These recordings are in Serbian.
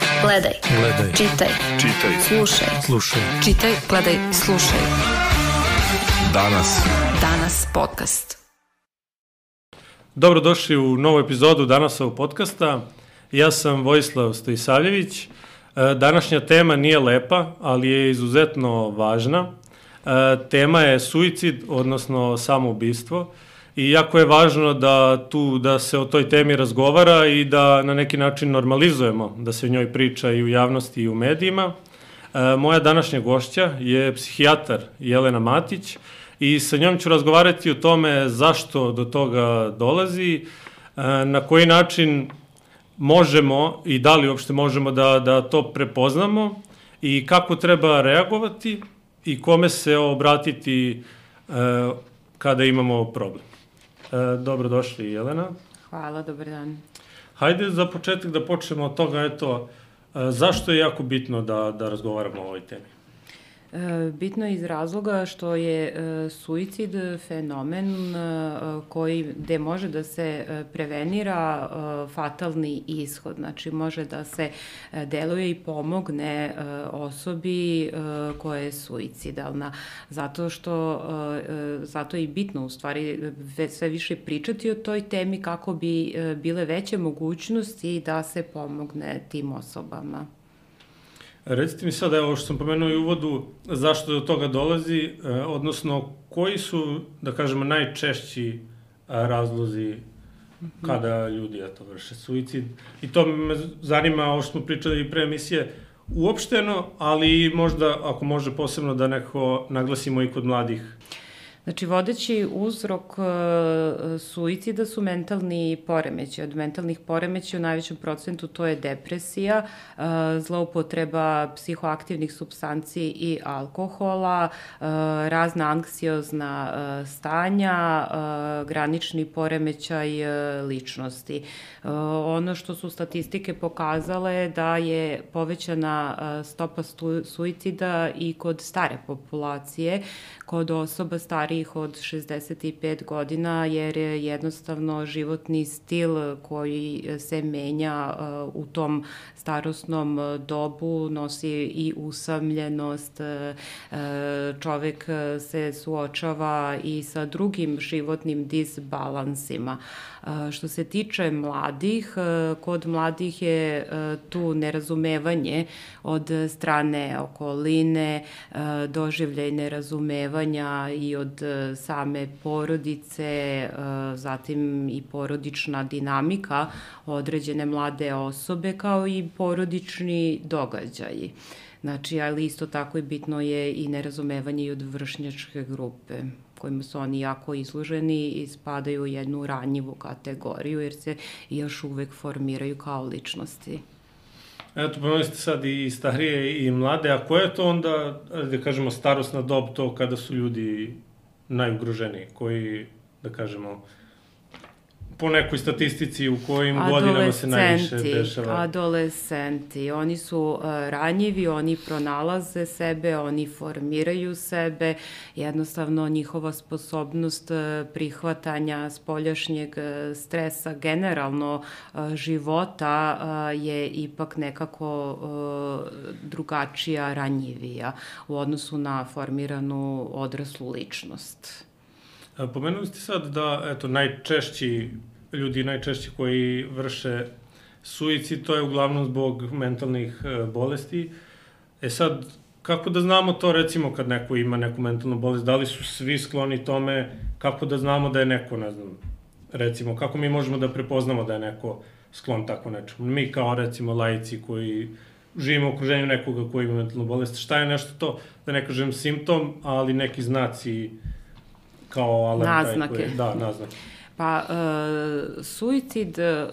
Gledaj. Gledaj. Čitaj. Čitaj. Slušaj. Slušaj. Čitaj, gledaj, slušaj. Danas. Danas podcast. Dobrodošli u novu epizodu Danasovog podcasta. Ja sam Vojislav Stojisavljević. E, Današnja tema nije lepa, ali je izuzetno važna. E, Tema je suicid, odnosno samoubistvo. I jako je važno da tu da se o toj temi razgovara i da na neki način normalizujemo da se o njoj priča i u javnosti i u medijima. E, Moja današnja gošća je psihijatar Jelena Matić i sa njom ću razgovarati o tome zašto do toga dolazi, e, na koji način možemo i da li uopšte možemo da, da to prepoznamo i kako treba reagovati i kome se obratiti e, kada imamo problem. E, dobrodošli, Jelena. Hvala, dobar dan. Hajde za početak da počnemo od toga, eto, e, zašto je jako bitno da, da razgovaramo o ovoj temi? E, Bitno je iz razloga što je e, suicid fenomen e, koji, gde može da se prevenira fatalni ishod. Znači, može da se deluje i pomogne osobi koja je suicidalna. Zato što, zato je i bitno u stvari ve- sve više pričati o toj temi kako bi bile veće mogućnosti da se pomogne tim osobama. Recite mi sad, evo što sam pomenuo i uvodu, zašto do toga dolazi, e, odnosno koji su, da kažemo, najčešći a, razlozi kada ljudi eto, vrše suicid. I to me zanima, ovo što smo pričali i pre emisije, uopšteno, ali možda, ako može posebno da neko naglasimo i kod mladih. Znači, vodeći uzrok e, suicida su mentalni poremeći. Od mentalnih poremeća u najvećem procentu to je depresija, e, zloupotreba psihoaktivnih substanci i alkohola, e, razna anksiozna stanja, granični poremećaj ličnosti. Ono što su statistike pokazale da je povećana stopa suicida i kod stare populacije, kod osoba starijih od 65 godina, jer je jednostavno životni stil koji se menja e, u tom starosnom e, dobu, nosi i usamljenost, e, čovek se suočava i sa drugim životnim disbalansima. Što se tiče mladih, kod mladih je tu nerazumevanje od strane okoline, doživljaj nerazumevanja i od e, same porodice, e, zatim i porodična dinamika određene mlade osobe, kao i porodični događaji. Znači, ali isto tako i bitno je i nerazumevanje i od vršnjačke grupe kojima su oni jako izloženi i spadaju u jednu ranjivu kategoriju jer se još uvek formiraju kao ličnosti. Eto, pomenuli ste sad i starije i mlade, a koja je to onda, da kažemo, starosna dob to kada su ljudi najugroženiji, koji, da kažemo, po nekoj statistici u kojim godinama se najviše dešava? Adolescenti, oni su uh, ranjivi, oni pronalaze sebe, oni formiraju sebe, jednostavno njihova sposobnost uh, prihvatanja spoljašnjeg uh, stresa, generalno života je ipak nekako drugačija, ranjivija u odnosu na formiranu odraslu ličnost. Pomenuli ste sad da, eto, najčešći ljudi, najčešći koji vrše suicid, to je uglavnom zbog mentalnih e, bolesti. E sad, kako da znamo to, recimo, kad neko ima neku mentalnu bolest, da li su svi skloni tome, kako da znamo da je neko, ne znam, recimo, kako mi možemo da prepoznamo da je neko sklon tako nečemu? Mi kao, recimo, laici koji živimo u okruženju nekoga koji ima mentalnu bolest, šta je nešto to, da ne kažem simptom, ali neki znaci kao alarm taj Naznake. Koji, da, naznake. Pa, e, suicid, e,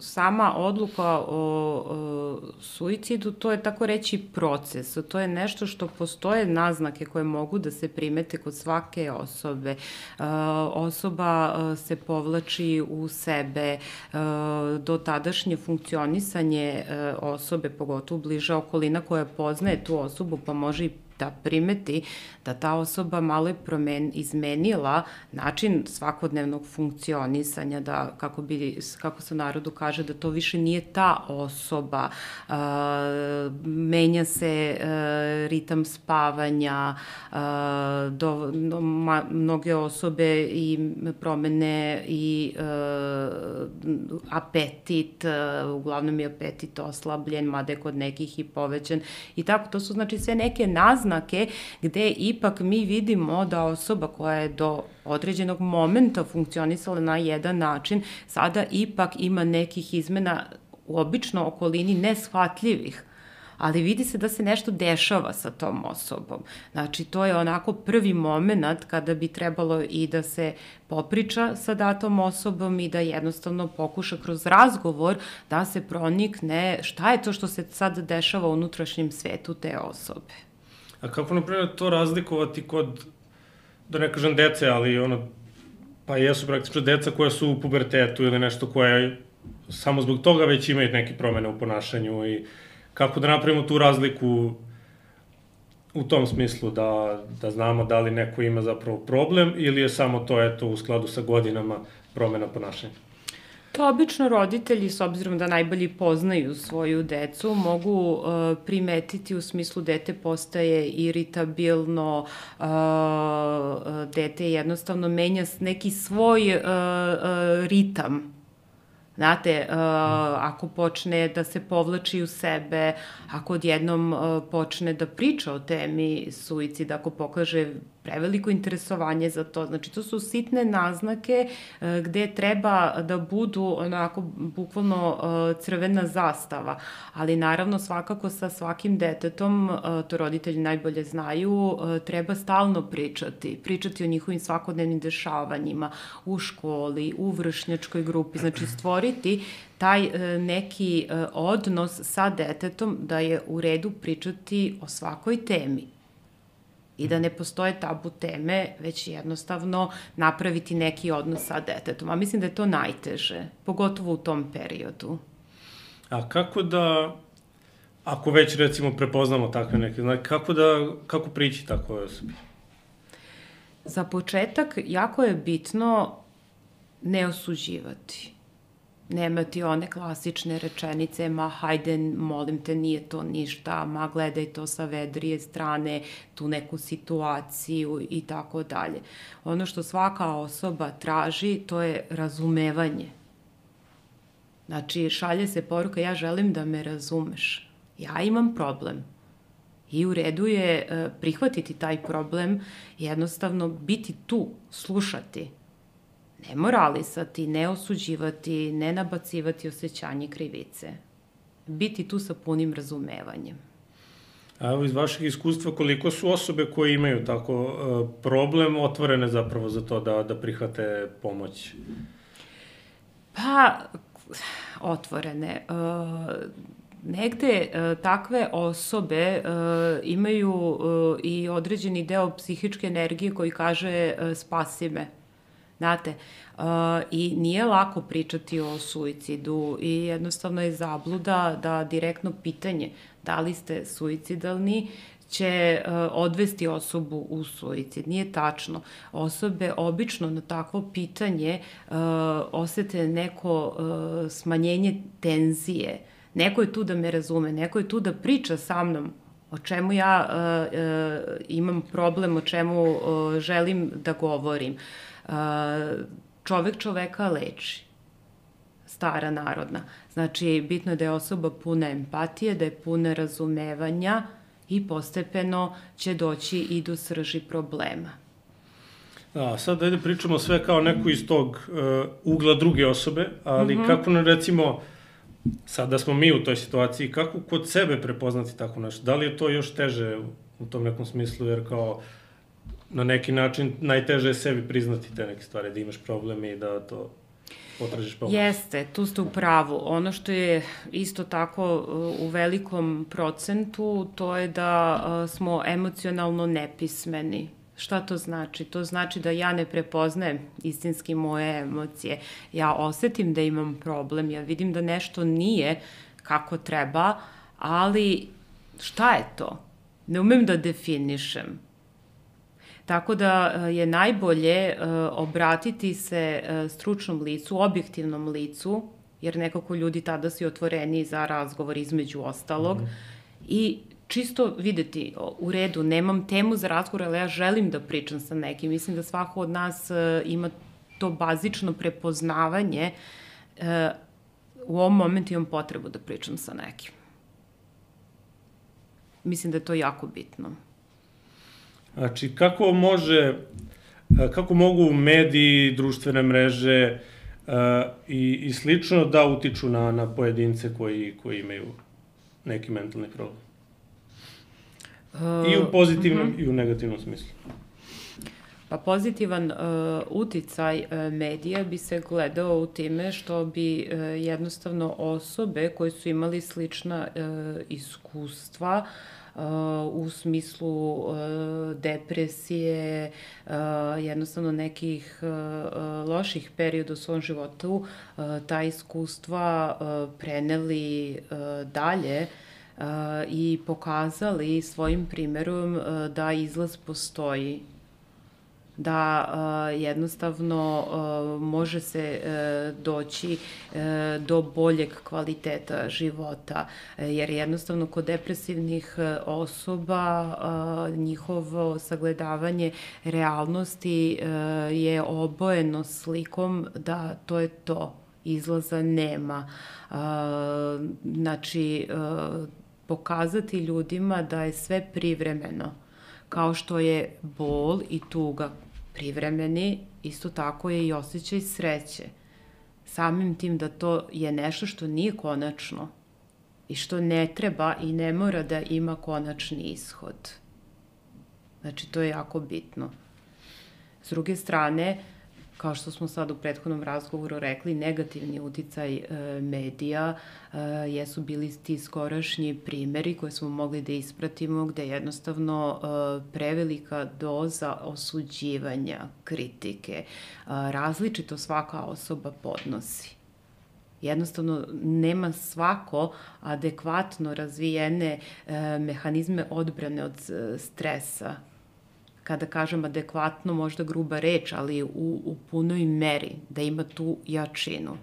sama odluka o e, suicidu, to je tako reći proces. To je nešto što postoje naznake koje mogu da se primete kod svake osobe. E, osoba e, se povlači u sebe, e, do tadašnje funkcionisanje e, osobe, pogotovo bliža okolina koja poznaje tu osobu, pa može i da primeti da ta osoba malo je promen, izmenila način svakodnevnog funkcionisanja, da kako, bi, kako se narodu kaže, da to više nije ta osoba, uh, menja se uh, ritam spavanja, uh, do, do, ma, mnoge osobe i promene i uh, apetit, uh, uglavnom je apetit oslabljen, mada je kod nekih i povećan i tako, to su znači sve neke naznake gde ipak mi vidimo da osoba koja je do određenog momenta funkcionisala na jedan način, sada ipak ima nekih izmena u obično okolini neshvatljivih ali vidi se da se nešto dešava sa tom osobom. Znači, to je onako prvi moment kada bi trebalo i da se popriča sa datom osobom i da jednostavno pokuša kroz razgovor da se pronikne šta je to što se sad dešava u unutrašnjem svetu te osobe. A kako, na primjer, to razlikovati kod, da ne kažem dece, ali ono, pa jesu praktično deca koja su u pubertetu ili nešto koje samo zbog toga već imaju neke promene u ponašanju i kako da napravimo tu razliku u tom smislu da, da znamo da li neko ima zapravo problem ili je samo to eto u skladu sa godinama promena ponašanja. To obično roditelji, s obzirom da najbolje poznaju svoju decu, mogu uh, primetiti u smislu dete postaje iritabilno, uh, dete jednostavno menja neki svoj uh, ritam. Znate, uh, ako počne da se povlači u sebe, ako odjednom uh, počne da priča o temi suicida, ako pokaže preveliko interesovanje za to. Znači, to su sitne naznake uh, gde treba da budu onako bukvalno uh, crvena zastava, ali naravno svakako sa svakim detetom, uh, to roditelji najbolje znaju, treba stalno pričati, pričati o njihovim svakodnevnim dešavanjima u školi, u vršnjačkoj grupi, znači stvoriti taj neki odnos sa detetom da je u redu pričati o svakoj temi i da ne postoje tabu teme, već jednostavno napraviti neki odnos sa detetom. A mislim da je to najteže, pogotovo u tom periodu. A kako da, ako već recimo prepoznamo takve neke znači kako da, kako prići takvoj osobi? Za početak, jako je bitno ne osuđivati nemati one klasične rečenice, ma hajde, molim te, nije to ništa, ma gledaj to sa vedrije strane, tu neku situaciju i tako dalje. Ono što svaka osoba traži, to je razumevanje. Znači, šalje se poruka, ja želim da me razumeš. Ja imam problem. I u redu je e, prihvatiti taj problem, jednostavno biti tu, slušati ne moralisati, ne osuđivati, ne nabacivati osjećanje krivice. Biti tu sa punim razumevanjem. A evo iz vašeg iskustva koliko su osobe koje imaju tako uh, problem otvorene zapravo za to da, da prihvate pomoć? Pa, otvorene. Uh, negde uh, takve osobe uh, imaju uh, i određeni deo psihičke energije koji kaže uh, spasi me Znate, uh, i nije lako pričati o suicidu i jednostavno je zabluda da direktno pitanje da li ste suicidalni će uh, odvesti osobu u suicid. Nije tačno. Osobe obično na takvo pitanje uh, osete neko uh, smanjenje tenzije. Neko je tu da me razume, neko je tu da priča sa mnom o čemu ja uh, uh, imam problem, o čemu uh, želim da govorim. Uh, čovek čoveka leči stara narodna. Znači, bitno je da je osoba puna empatije, da je puna razumevanja i postepeno će doći i do srži problema. A, sad ajde pričamo sve kao neko iz tog uh, ugla druge osobe, ali mm -hmm. kako nam recimo, sad da smo mi u toj situaciji, kako kod sebe prepoznati tako nešto? Da li je to još teže u tom nekom smislu, jer kao uh, na neki način najteže je sebi priznati te neke stvari, da imaš probleme i da to potražiš pomoć. Jeste, tu ste u pravu. Ono što je isto tako u velikom procentu, to je da smo emocionalno nepismeni. Šta to znači? To znači da ja ne prepoznajem istinski moje emocije. Ja osetim da imam problem, ja vidim da nešto nije kako treba, ali šta je to? ne umem da definišem. Tako da e, je najbolje e, obratiti se e, stručnom licu, objektivnom licu, jer nekako ljudi tada si otvoreni za razgovor između ostalog. Mm -hmm. I čisto videti u redu, nemam temu za razgovor, ali ja želim da pričam sa nekim. Mislim da svako od nas ima to bazično prepoznavanje. U ovom momentu imam potrebu da pričam sa nekim. Mislim da je to jako bitno. Znači, kako može, e, kako mogu mediji, društvene mreže uh, i, i slično da utiču na, na pojedince koji, koji imaju neki mentalni problem? Uh, I u pozitivnom uh mhm. -huh. i u negativnom smislu. Pa pozitivan uh, uticaj uh, medija bi se gledao u time što bi uh, jednostavno osobe koje su imali slična uh, iskustva uh, u smislu uh, depresije, uh, jednostavno nekih uh, loših perioda u svom životu, ta iskustva preneli dalje i pokazali svojim primerom da izlaz postoji da uh, jednostavno uh, može se uh, doći uh, do boljeg kvaliteta života, jer jednostavno kod depresivnih osoba uh, njihovo sagledavanje realnosti uh, je obojeno slikom da to je to, izlaza nema. Uh, znači, uh, pokazati ljudima da je sve privremeno, kao što je bol i tuga privremeni, isto tako je i osjećaj sreće. Samim tim da to je nešto što nije konačno i što ne treba i ne mora da ima konačni ishod. Znači, to je jako bitno. S druge strane, kao što smo sad u prethodnom razgovoru rekli, negativni uticaj e, medija e, jesu bili ti skorašnji primeri koje smo mogli da ispratimo, gde je jednostavno e, prevelika doza osuđivanja, kritike, e, različito svaka osoba podnosi. Jednostavno nema svako adekvatno razvijene e, mehanizme odbrane od e, stresa kada kažem adekvatno, možda gruba reč, ali u, u punoj meri, da ima tu jačinu.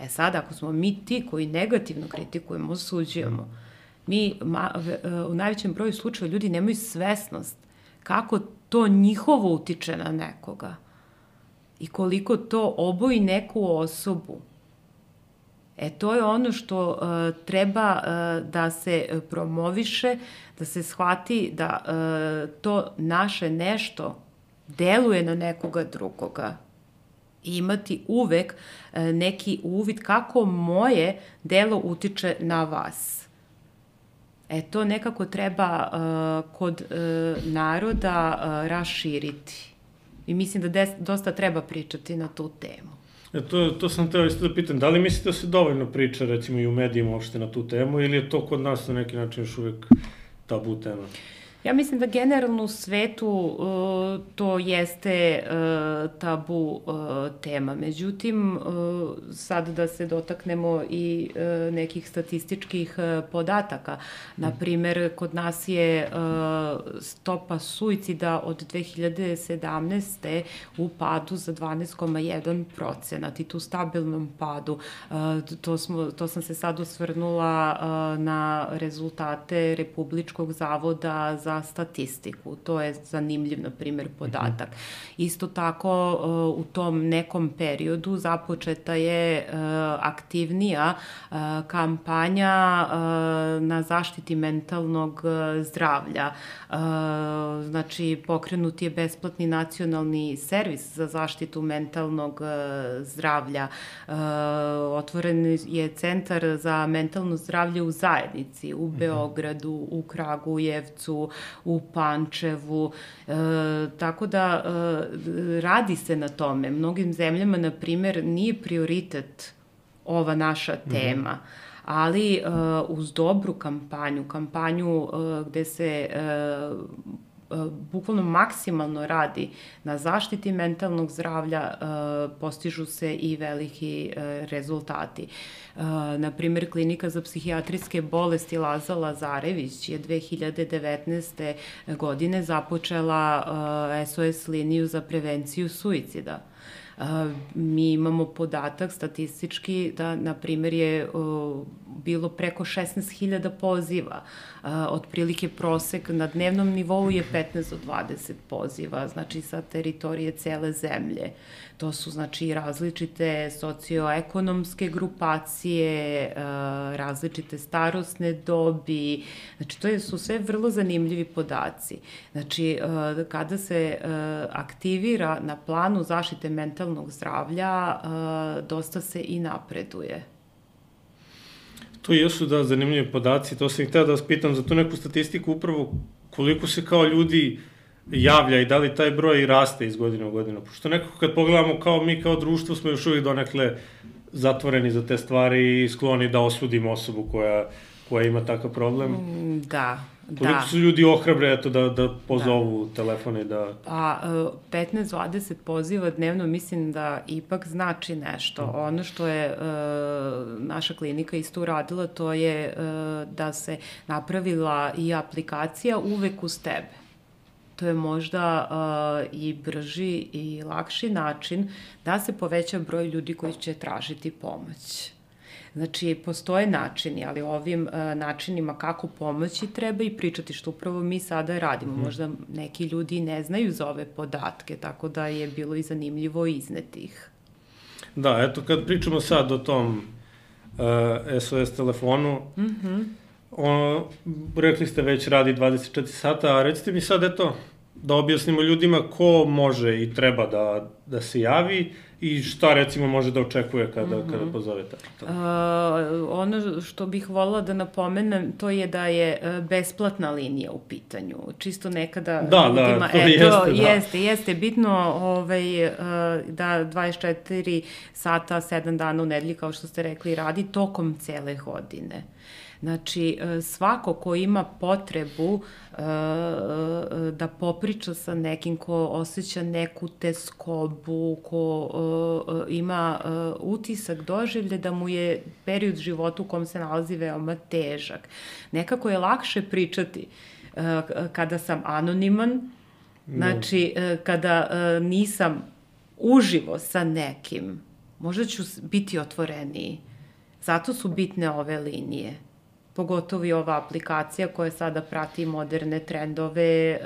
E sad, ako smo mi ti koji negativno kritikujemo, osuđujemo, mi ma, u najvećem broju slučaja ljudi nemaju svesnost kako to njihovo utiče na nekoga i koliko to oboji neku osobu E to je ono što uh, treba uh, da se promoviše, da se shvati da uh, to naše nešto deluje na nekoga drugoga i imati uvek uh, neki uvid kako moje delo utiče na vas. E to nekako treba uh, kod uh, naroda uh, raširiti. I mislim da des, dosta treba pričati na tu temu. E, to, to sam teo isto da pitam, da li mislite da se dovoljno priča recimo i u medijima uopšte na tu temu ili je to kod nas na neki način još uvek tabu tema? Ja mislim da generalno u svetu uh, to jeste uh, tabu uh, tema. Međutim, uh, sad da se dotaknemo i uh, nekih statističkih uh, podataka. Naprimer, kod nas je uh, stopa suicida od 2017. u padu za 12,1 procenat i tu stabilnom padu. Uh, to, smo, to sam se sad osvrnula uh, na rezultate Republičkog zavoda za za statistiku. To je zanimljiv, na primjer, podatak. Mm -hmm. Isto tako, uh, u tom nekom periodu započeta je uh, aktivnija uh, kampanja na zaštiti mentalnog zdravlja. Znači, pokrenut je besplatni nacionalni servis za zaštitu mentalnog zdravlja. Otvoren je centar za mentalno zdravlje u zajednici, u mhm. Beogradu, u Kragujevcu, u Pančevu, e, tako da e, radi se na tome. Mnogim zemljama, na primer, nije prioritet ova naša mhm. tema. Mm -hmm ali uh, uz dobru kampanju, kampanju uh, gde se uh, bukvalno maksimalno radi na zaštiti mentalnog zdravlja, postižu se i veliki rezultati. Na primjer, klinika za psihijatrijske bolesti Laza Lazarević je 2019. godine započela SOS liniju za prevenciju suicida mi imamo podatak statistički da, na primjer, je bilo preko 16.000 poziva. Otprilike prosek na dnevnom nivou je 15 do 20 poziva, znači sa teritorije cele zemlje. To su znači različite socioekonomske grupacije, različite starosne dobi. Znači to su sve vrlo zanimljivi podaci. Znači kada se aktivira na planu zaštite mentalnog zdravlja, dosta se i napreduje. To jesu da zanimljivi podaci, to sam ih hteo da vas pitam za tu neku statistiku upravo koliko se kao ljudi javlja i da li taj broj raste iz godine u godinu. Pošto nekako kad pogledamo kao mi kao društvo smo još uvijek donekle zatvoreni za te stvari i skloni da osudimo osobu koja, koja ima takav problem. Da, Koliko da. su ljudi ohrabre eto, da, da pozovu da. telefone da... Pa, 15-20 poziva dnevno mislim da ipak znači nešto. Mm. Ono što je uh, naša klinika isto uradila, to je uh, da se napravila i aplikacija uvek uz tebe to je možda uh, i brži i lakši način da se poveća broj ljudi koji će tražiti pomoć. Znači, postoje načini, ali ovim uh, načinima kako pomoći treba i pričati, što upravo mi sada radimo. Mm. Možda neki ljudi ne znaju za ove podatke, tako da je bilo i zanimljivo izneti ih. Da, eto, kad pričamo sad o tom uh, SOS telefonu, mm -hmm. ono, rekli ste već radi 24 sata, a recite mi sad, eto, da objasnimo ljudima ko može i treba da, da se javi i šta recimo može da očekuje kada, mm -hmm. kada pozovete? Uh, ono što bih volila da napomenem to je da je e, besplatna linija u pitanju. Čisto nekada da, da ljudima, da, to eto, jeste, da. jeste, jeste bitno ovaj, uh, da 24 sata, 7 dana u nedelji, kao što ste rekli, radi tokom cele godine. Znači, e, svako ko ima potrebu e, e, da popriča sa nekim ko osjeća neku teskobu, ko ima utisak doživlje da mu je period života u kom se nalazi veoma težak. Nekako je lakše pričati kada sam anoniman, znači kada nisam uživo sa nekim, možda ću biti otvoreniji. Zato su bitne ove linije pogotovo i ova aplikacija koja sada prati moderne trendove e,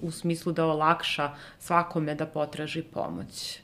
u smislu da olakša svakome da potraži pomoć.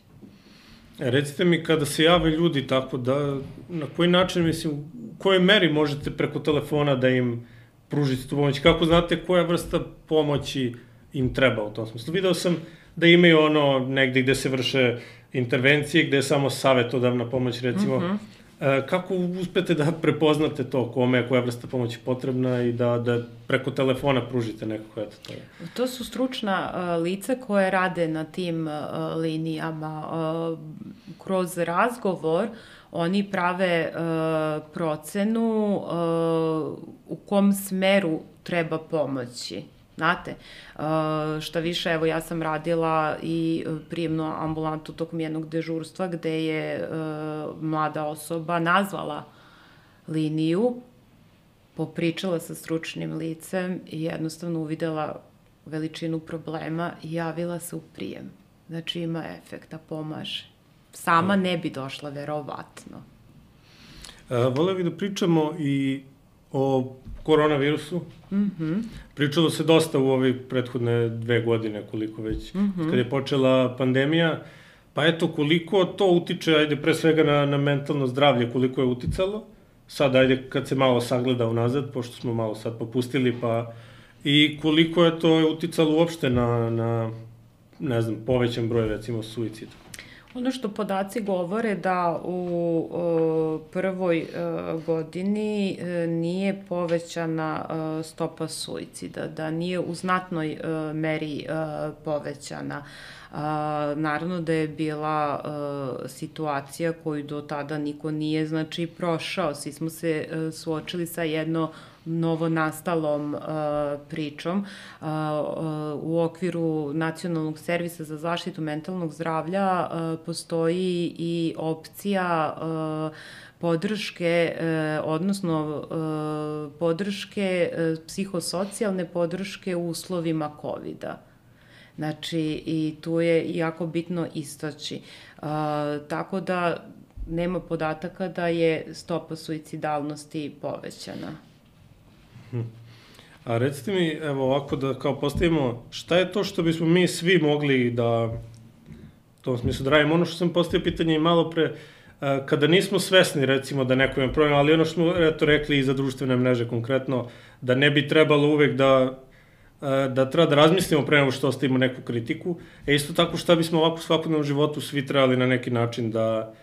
E, recite mi, kada se jave ljudi tako da, na koji način, mislim, u kojoj meri možete preko telefona da im pružite tu pomoć? Kako znate koja vrsta pomoći im treba u tom smislu? Video sam da imaju ono negde gde se vrše intervencije, gde je samo savetodavna pomoć, recimo, mm -hmm E, kako uspete da prepoznate to kome koja vrsta pomoći potrebna i da, da preko telefona pružite nekako eto to? To su stručna uh, lica koje rade na tim uh, linijama. Uh, kroz razgovor oni prave uh, procenu uh, u kom smeru treba pomoći. Znate, šta više, evo ja sam radila i prijemnu ambulantu tokom jednog dežurstva gde je mlada osoba nazvala liniju, popričala sa stručnim licem i jednostavno uvidela veličinu problema i javila se u prijem. Znači ima efekta, pomaže. Sama ne bi došla, verovatno. E, Vole bih da pričamo i o koronavirusu. Mm -hmm. Pričalo se dosta u ove prethodne dve godine, koliko već, mm -hmm. kad je počela pandemija. Pa eto, koliko to utiče, ajde, pre svega na, na mentalno zdravlje, koliko je uticalo. Sad, ajde, kad se malo sagleda unazad, pošto smo malo sad popustili, pa i koliko je to uticalo uopšte na, na ne znam, povećan broj, recimo, suicida. Ono što podaci govore da u o, prvoj e, godini e, nije povećana e, stopa suicida, da nije u znatnoj meri povećana. Naravno da je bila situacija koju do tada niko nije, znači, prošao. Svi smo se suočili sa jedno novonastalom uh, pričom uh, uh, u okviru Nacionalnog servisa za zaštitu mentalnog zdravlja uh, postoji i opcija podrške, odnosno podrške, psihosocijalne podrške u uslovima COVID-a. Znači, i tu je jako bitno istaći. Tako da nema podataka da je stopa suicidalnosti povećana. A recite mi, evo ovako da kao postavimo, šta je to što bismo mi svi mogli da, u tom smislu da radimo, ono što sam postavio pitanje i malo pre, kada nismo svesni recimo da neko ima problem, ali ono što smo eto, rekli i za društvene mreže konkretno, da ne bi trebalo uvek da da treba da razmislimo pre nego što ostavimo neku kritiku. E isto tako šta bismo ovako u svakodnevnom životu svi trebali na neki način da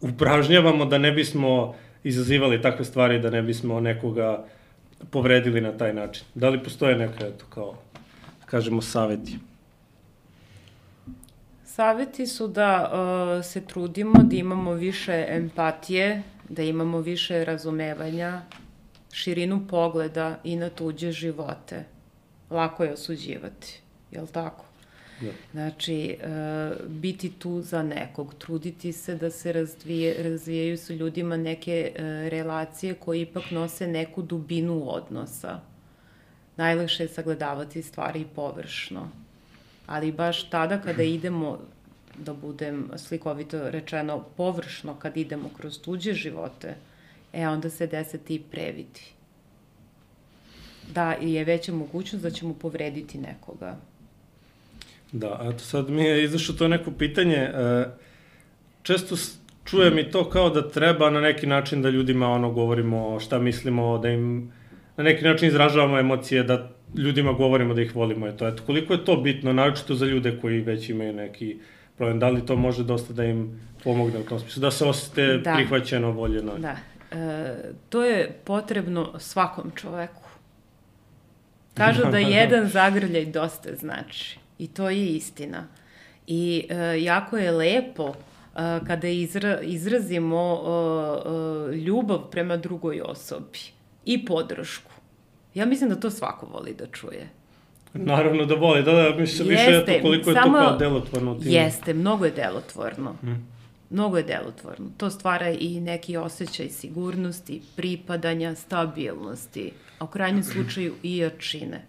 upražnjavamo, da ne bismo izazivali takve stvari, da ne bismo nekoga povredili na taj način. Da li postoje neka, eto, kao, da kažemo, saveti? Saveti su da uh, se trudimo, da imamo više empatije, da imamo više razumevanja, širinu pogleda i na tuđe živote. Lako je osuđivati, je li tako? Da. Znači, uh, biti tu za nekog, truditi se da se razvije, razvijaju sa ljudima neke uh, relacije koje ipak nose neku dubinu odnosa. Najlakše je sagledavati stvari površno. Ali baš tada kada idemo, da budem slikovito rečeno, površno, kad idemo kroz tuđe živote, e onda se dese ti previdi. Da je veća mogućnost da ćemo povrediti nekoga. Da, eto sad mi je izašlo to neko pitanje. E, često čujem i to kao da treba na neki način da ljudima ono govorimo šta mislimo, da im na neki način izražavamo emocije, da ljudima govorimo da ih volimo. Eto, eto, koliko je to bitno, naročito za ljude koji već imaju neki problem, da li to može dosta da im pomogne u tom smislu, da se osete da. prihvaćeno, voljeno? Da, e, to je potrebno svakom čoveku. Kažu da jedan zagrljaj dosta znači. I to je istina. I e, jako je lepo e, kada izra, izrazimo e, e, ljubav prema drugoj osobi i podršku. Ja mislim da to svako voli da čuje. Naravno da voli, da, da, mislim više je to koliko je samo, to kao delotvorno. Tim. Jeste, mnogo je delotvorno. Hmm. Mnogo je delotvorno. To stvara i neki osjećaj sigurnosti, pripadanja, stabilnosti, a u krajnjem slučaju i jačine.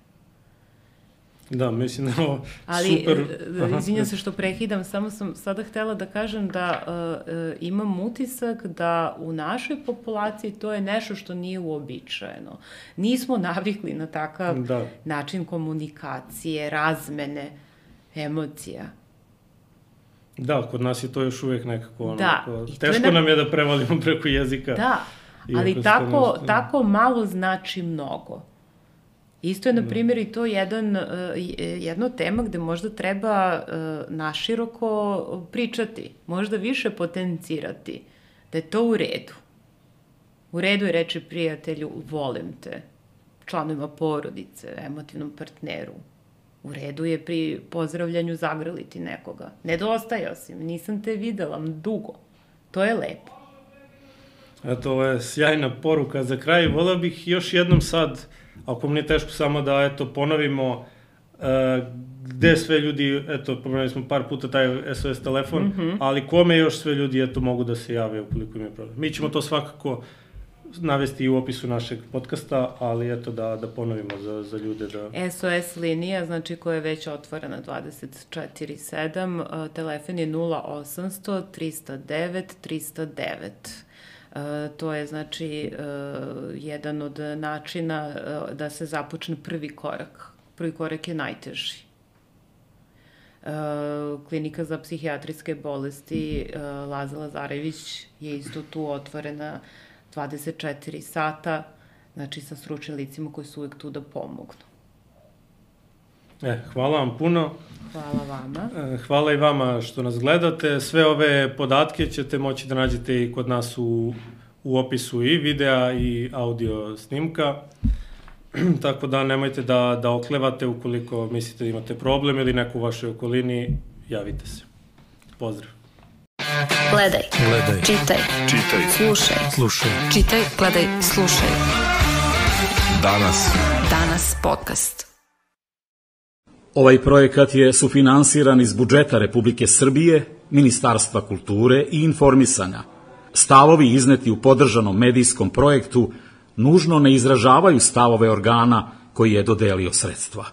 Da, mislim da ovo Ali, super... Ali, e, izvinjam se što prekidam, samo sam sada htela da kažem da uh, uh, imam utisak da u našoj populaciji to je nešto što nije uobičajeno. Nismo navikli na takav da. način komunikacije, razmene, emocija. Da, kod nas je to još uvek nekako ono, da. teško je na... nam je da prevalimo preko jezika. Da, ali tako, tako malo znači mnogo. Isto je, na da. primjer, i to jedan, e, jedno tema gde možda treba e, naširoko pričati, možda više potencirati, da je to u redu. U redu je reći prijatelju, volim te, članovima porodice, emotivnom partneru. U redu je pri pozdravljanju zagrliti nekoga. Nedostajao si nisam te videla dugo. To je lepo. Eto, ovo je sjajna poruka za kraj. Volao bih još jednom sad ako mi je teško samo da eto ponovimo uh, gde sve ljudi, eto, pomenuli smo par puta taj SOS telefon, mm -hmm. ali kome još sve ljudi, eto, mogu da se jave ukoliko imaju problem. Mi ćemo to svakako navesti i u opisu našeg podcasta, ali eto da, da ponovimo za, za ljude da... SOS linija, znači koja je već otvorena 24-7, telefon je 0800 309 309. E, to je znači e, jedan od načina e, da se započne prvi korak. Prvi korak je najteži. Klinika za psihijatrijske bolesti Laza Lazarević je isto tu otvorena 24 sata, znači sa stručnim licima koji su uvek tu da pomognu. E, hvala vam puno. Hvala vama. E, hvala i vama što nas gledate. Sve ove podatke ćete moći da nađete i kod nas u, u opisu i videa i audio snimka. Tako da nemojte da, da oklevate ukoliko mislite da imate problem ili neko u vašoj okolini javite se. Pozdrav. Gledaj, Gledaj. čitaj, Čitaj. slušaj. Slušaj. Čitaj, gledaj, slušaj. Danas. Danas podcast. Ovaj projekat je sufinansiran iz budžeta Republike Srbije, Ministarstva kulture i informisanja. Stavovi izneti u podržanom medijskom projektu nužno ne izražavaju stavove organa koji je dodelio sredstva.